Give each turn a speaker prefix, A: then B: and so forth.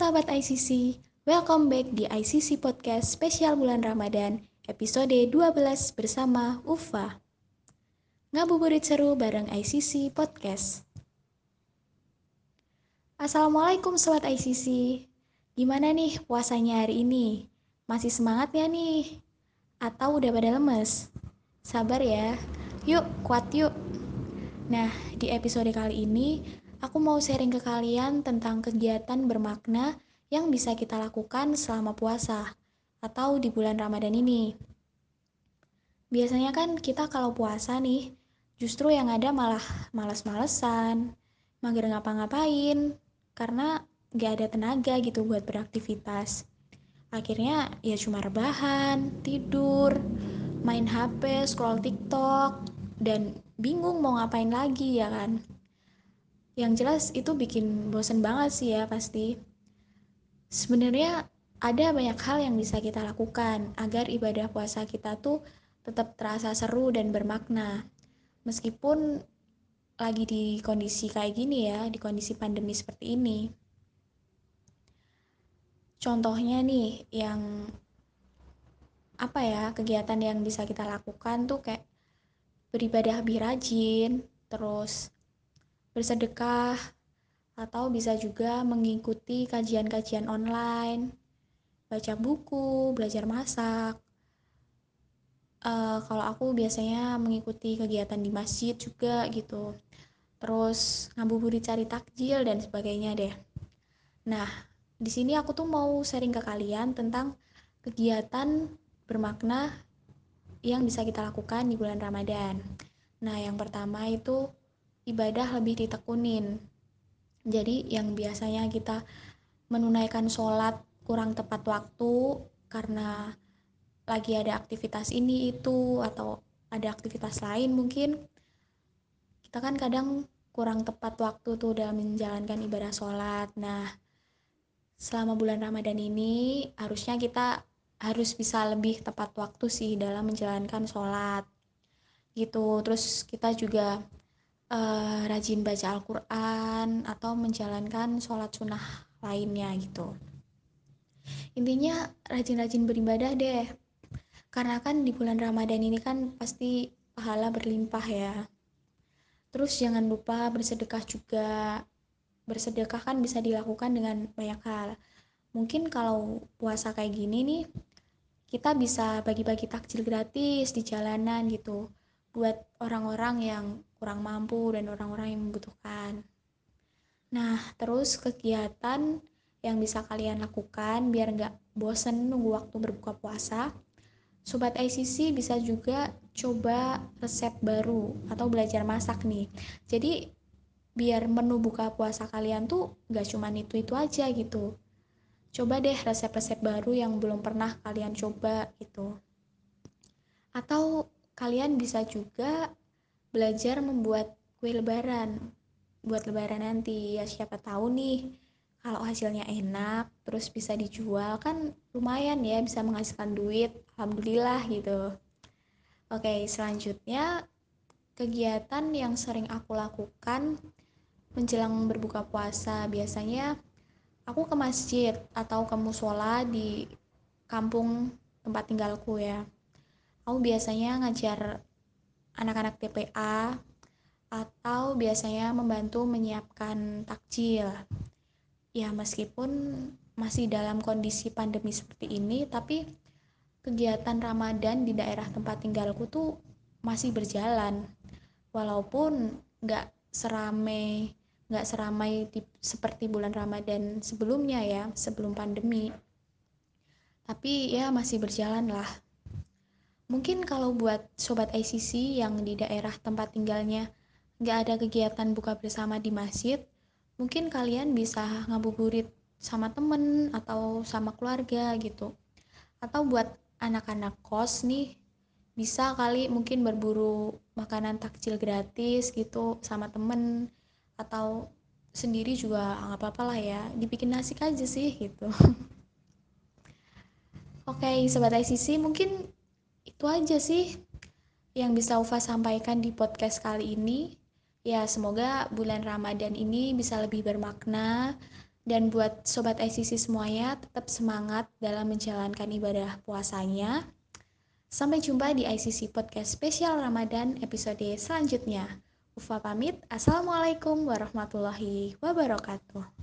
A: sahabat ICC, welcome back di ICC Podcast spesial bulan Ramadan, episode 12 bersama Ufa. Ngabuburit seru bareng ICC Podcast. Assalamualaikum sobat ICC. Gimana nih puasanya hari ini? Masih semangat ya nih? Atau udah pada lemes? Sabar ya. Yuk, kuat yuk. Nah, di episode kali ini aku mau sharing ke kalian tentang kegiatan bermakna yang bisa kita lakukan selama puasa atau di bulan Ramadan ini. Biasanya kan kita kalau puasa nih, justru yang ada malah males-malesan, mager ngapa-ngapain, karena gak ada tenaga gitu buat beraktivitas. Akhirnya ya cuma rebahan, tidur, main HP, scroll TikTok, dan bingung mau ngapain lagi ya kan yang jelas itu bikin bosen banget sih ya pasti. Sebenarnya ada banyak hal yang bisa kita lakukan agar ibadah puasa kita tuh tetap terasa seru dan bermakna. Meskipun lagi di kondisi kayak gini ya di kondisi pandemi seperti ini. Contohnya nih yang apa ya kegiatan yang bisa kita lakukan tuh kayak beribadah lebih rajin terus bersedekah, atau bisa juga mengikuti kajian-kajian online, baca buku, belajar masak. Uh, kalau aku biasanya mengikuti kegiatan di masjid juga gitu. Terus ngabuburit cari takjil dan sebagainya deh. Nah, di sini aku tuh mau sharing ke kalian tentang kegiatan bermakna yang bisa kita lakukan di bulan Ramadan. Nah, yang pertama itu ibadah lebih ditekunin. Jadi yang biasanya kita menunaikan sholat kurang tepat waktu karena lagi ada aktivitas ini itu atau ada aktivitas lain mungkin kita kan kadang kurang tepat waktu tuh dalam menjalankan ibadah sholat. Nah selama bulan Ramadan ini harusnya kita harus bisa lebih tepat waktu sih dalam menjalankan sholat. Gitu. Terus kita juga uh, rajin baca Al-Quran atau menjalankan sholat sunnah lainnya gitu. Intinya rajin-rajin beribadah deh. Karena kan di bulan Ramadan ini kan pasti pahala berlimpah ya. Terus jangan lupa bersedekah juga. Bersedekah kan bisa dilakukan dengan banyak hal. Mungkin kalau puasa kayak gini nih kita bisa bagi-bagi takjil gratis di jalanan gitu. Buat orang-orang yang kurang mampu dan orang-orang yang membutuhkan. Nah, terus kegiatan yang bisa kalian lakukan biar nggak bosen nunggu waktu berbuka puasa. Sobat ICC bisa juga coba resep baru atau belajar masak nih. Jadi biar menu buka puasa kalian tuh nggak cuma itu-itu aja gitu. Coba deh resep-resep baru yang belum pernah kalian coba gitu. Atau kalian bisa juga belajar membuat kue lebaran. Buat lebaran nanti ya siapa tahu nih kalau hasilnya enak terus bisa dijual kan lumayan ya bisa menghasilkan duit alhamdulillah gitu. Oke selanjutnya kegiatan yang sering aku lakukan menjelang berbuka puasa biasanya aku ke masjid atau ke musola di kampung tempat tinggalku ya. Aku biasanya ngajar anak-anak TPA atau biasanya membantu menyiapkan takjil. Ya, meskipun masih dalam kondisi pandemi seperti ini, tapi kegiatan Ramadan di daerah tempat tinggalku tuh masih berjalan. Walaupun nggak serame nggak seramai di, seperti bulan Ramadan sebelumnya ya, sebelum pandemi. Tapi ya masih berjalan lah. Mungkin kalau buat sobat ICC yang di daerah tempat tinggalnya nggak ada kegiatan buka bersama di masjid, mungkin kalian bisa ngabuburit sama temen atau sama keluarga gitu. Atau buat anak-anak kos nih, bisa kali mungkin berburu makanan takjil gratis gitu sama temen atau sendiri juga nggak apa-apa lah ya dibikin nasi aja sih gitu oke okay, sobat ICC mungkin itu aja sih yang bisa Ufa sampaikan di podcast kali ini. Ya, semoga bulan Ramadan ini bisa lebih bermakna Dan buat sobat ICC semuanya, tetap semangat dalam menjalankan ibadah puasanya. Sampai jumpa di ICC Podcast Spesial Ramadan episode selanjutnya. Ufa pamit. Assalamualaikum warahmatullahi wabarakatuh.